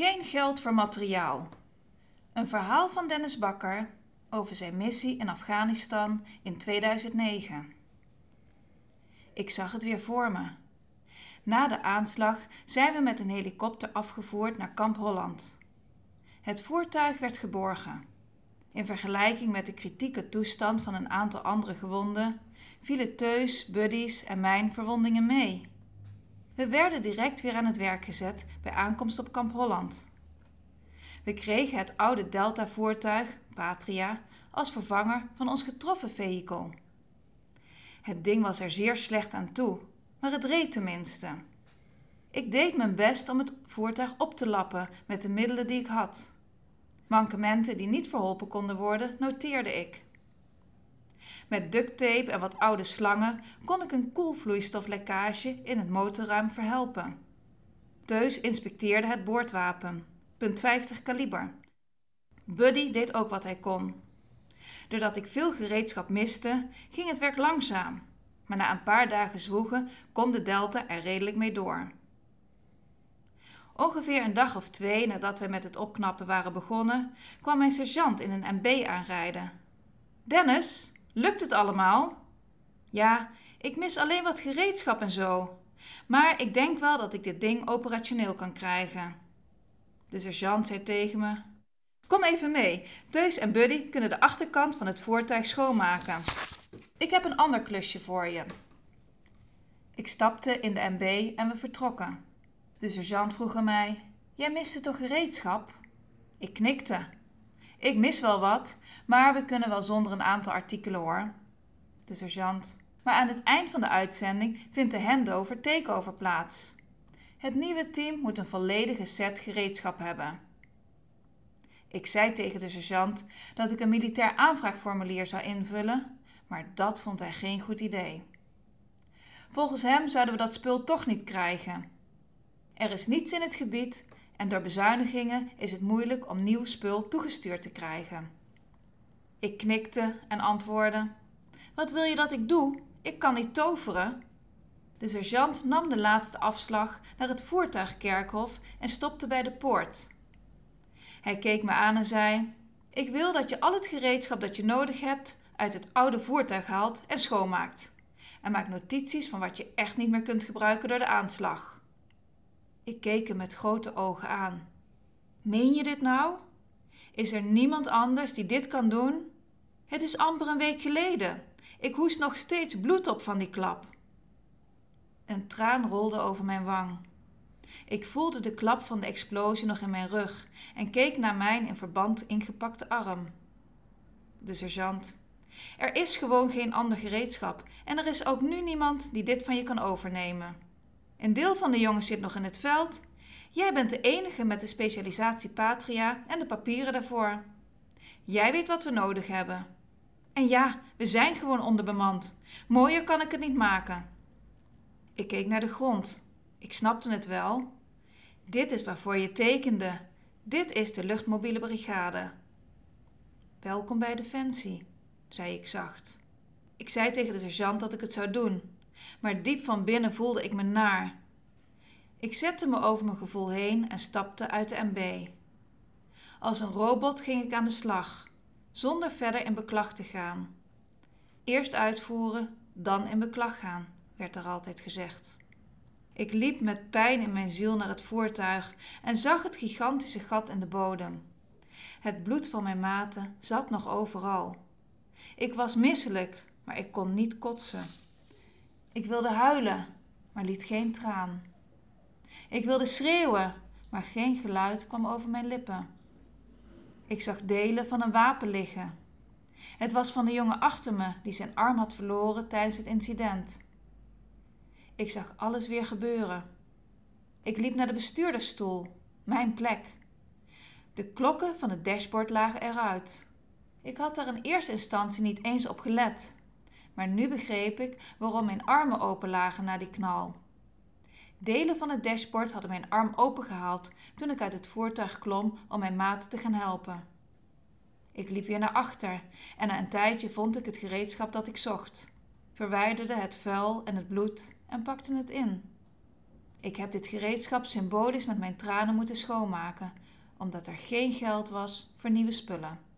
Geen geld voor materiaal. Een verhaal van Dennis Bakker over zijn missie in Afghanistan in 2009. Ik zag het weer voor me. Na de aanslag zijn we met een helikopter afgevoerd naar Kamp Holland. Het voertuig werd geborgen. In vergelijking met de kritieke toestand van een aantal andere gewonden vielen Teus, Buddy's en mijn verwondingen mee. We werden direct weer aan het werk gezet bij aankomst op Kamp Holland. We kregen het oude Delta-voertuig, Patria, als vervanger van ons getroffen vehikel. Het ding was er zeer slecht aan toe, maar het reed tenminste. Ik deed mijn best om het voertuig op te lappen met de middelen die ik had. Mankementen die niet verholpen konden worden, noteerde ik. Met ducttape en wat oude slangen kon ik een koelvloeistoflekkage in het motorruim verhelpen. Teus inspecteerde het boordwapen, punt 50 kaliber. Buddy deed ook wat hij kon. Doordat ik veel gereedschap miste, ging het werk langzaam, maar na een paar dagen zwoegen kon de Delta er redelijk mee door. Ongeveer een dag of twee nadat wij met het opknappen waren begonnen, kwam mijn sergeant in een MB aanrijden. Dennis, lukt het allemaal? Ja, ik mis alleen wat gereedschap en zo. Maar ik denk wel dat ik dit ding operationeel kan krijgen. De sergeant zei tegen me: Kom even mee. Teus en Buddy kunnen de achterkant van het voertuig schoonmaken. Ik heb een ander klusje voor je. Ik stapte in de MB en we vertrokken. De sergeant vroeg aan mij: Jij miste toch gereedschap? Ik knikte. Ik mis wel wat, maar we kunnen wel zonder een aantal artikelen hoor. De sergeant. Maar aan het eind van de uitzending vindt de handover takeover plaats. Het nieuwe team moet een volledige set gereedschap hebben. Ik zei tegen de sergeant dat ik een militair aanvraagformulier zou invullen, maar dat vond hij geen goed idee. Volgens hem zouden we dat spul toch niet krijgen. Er is niets in het gebied en door bezuinigingen is het moeilijk om nieuw spul toegestuurd te krijgen. Ik knikte en antwoordde: Wat wil je dat ik doe? Ik kan niet toveren. De sergeant nam de laatste afslag naar het voertuigkerkhof en stopte bij de poort. Hij keek me aan en zei: Ik wil dat je al het gereedschap dat je nodig hebt uit het oude voertuig haalt en schoonmaakt. En maak notities van wat je echt niet meer kunt gebruiken door de aanslag. Ik keek hem met grote ogen aan. Meen je dit nou? Is er niemand anders die dit kan doen? Het is amper een week geleden. Ik hoest nog steeds bloed op van die klap. Een traan rolde over mijn wang. Ik voelde de klap van de explosie nog in mijn rug en keek naar mijn in verband ingepakte arm. De sergeant. Er is gewoon geen ander gereedschap en er is ook nu niemand die dit van je kan overnemen. Een deel van de jongens zit nog in het veld. Jij bent de enige met de specialisatie Patria en de papieren daarvoor. Jij weet wat we nodig hebben. En ja, we zijn gewoon onderbemand. Mooier kan ik het niet maken. Ik keek naar de grond. Ik snapte het wel. Dit is waarvoor je tekende. Dit is de luchtmobiele brigade. Welkom bij Defensie, zei ik zacht. Ik zei tegen de sergeant dat ik het zou doen, maar diep van binnen voelde ik me naar. Ik zette me over mijn gevoel heen en stapte uit de MB. Als een robot ging ik aan de slag, zonder verder in beklag te gaan. Eerst uitvoeren, dan in beklag gaan, werd er altijd gezegd. Ik liep met pijn in mijn ziel naar het voertuig en zag het gigantische gat in de bodem. Het bloed van mijn maten zat nog overal. Ik was misselijk, maar ik kon niet kotsen. Ik wilde huilen, maar liet geen traan. Ik wilde schreeuwen, maar geen geluid kwam over mijn lippen. Ik zag delen van een wapen liggen. Het was van de jongen achter me die zijn arm had verloren tijdens het incident. Ik zag alles weer gebeuren. Ik liep naar de bestuurdersstoel, mijn plek. De klokken van het dashboard lagen eruit. Ik had er in eerste instantie niet eens op gelet, maar nu begreep ik waarom mijn armen open lagen na die knal. Delen van het dashboard hadden mijn arm opengehaald toen ik uit het voertuig klom om mijn maat te gaan helpen. Ik liep weer naar achter en na een tijdje vond ik het gereedschap dat ik zocht verwijderde het vuil en het bloed en pakte het in. Ik heb dit gereedschap symbolisch met mijn tranen moeten schoonmaken, omdat er geen geld was voor nieuwe spullen.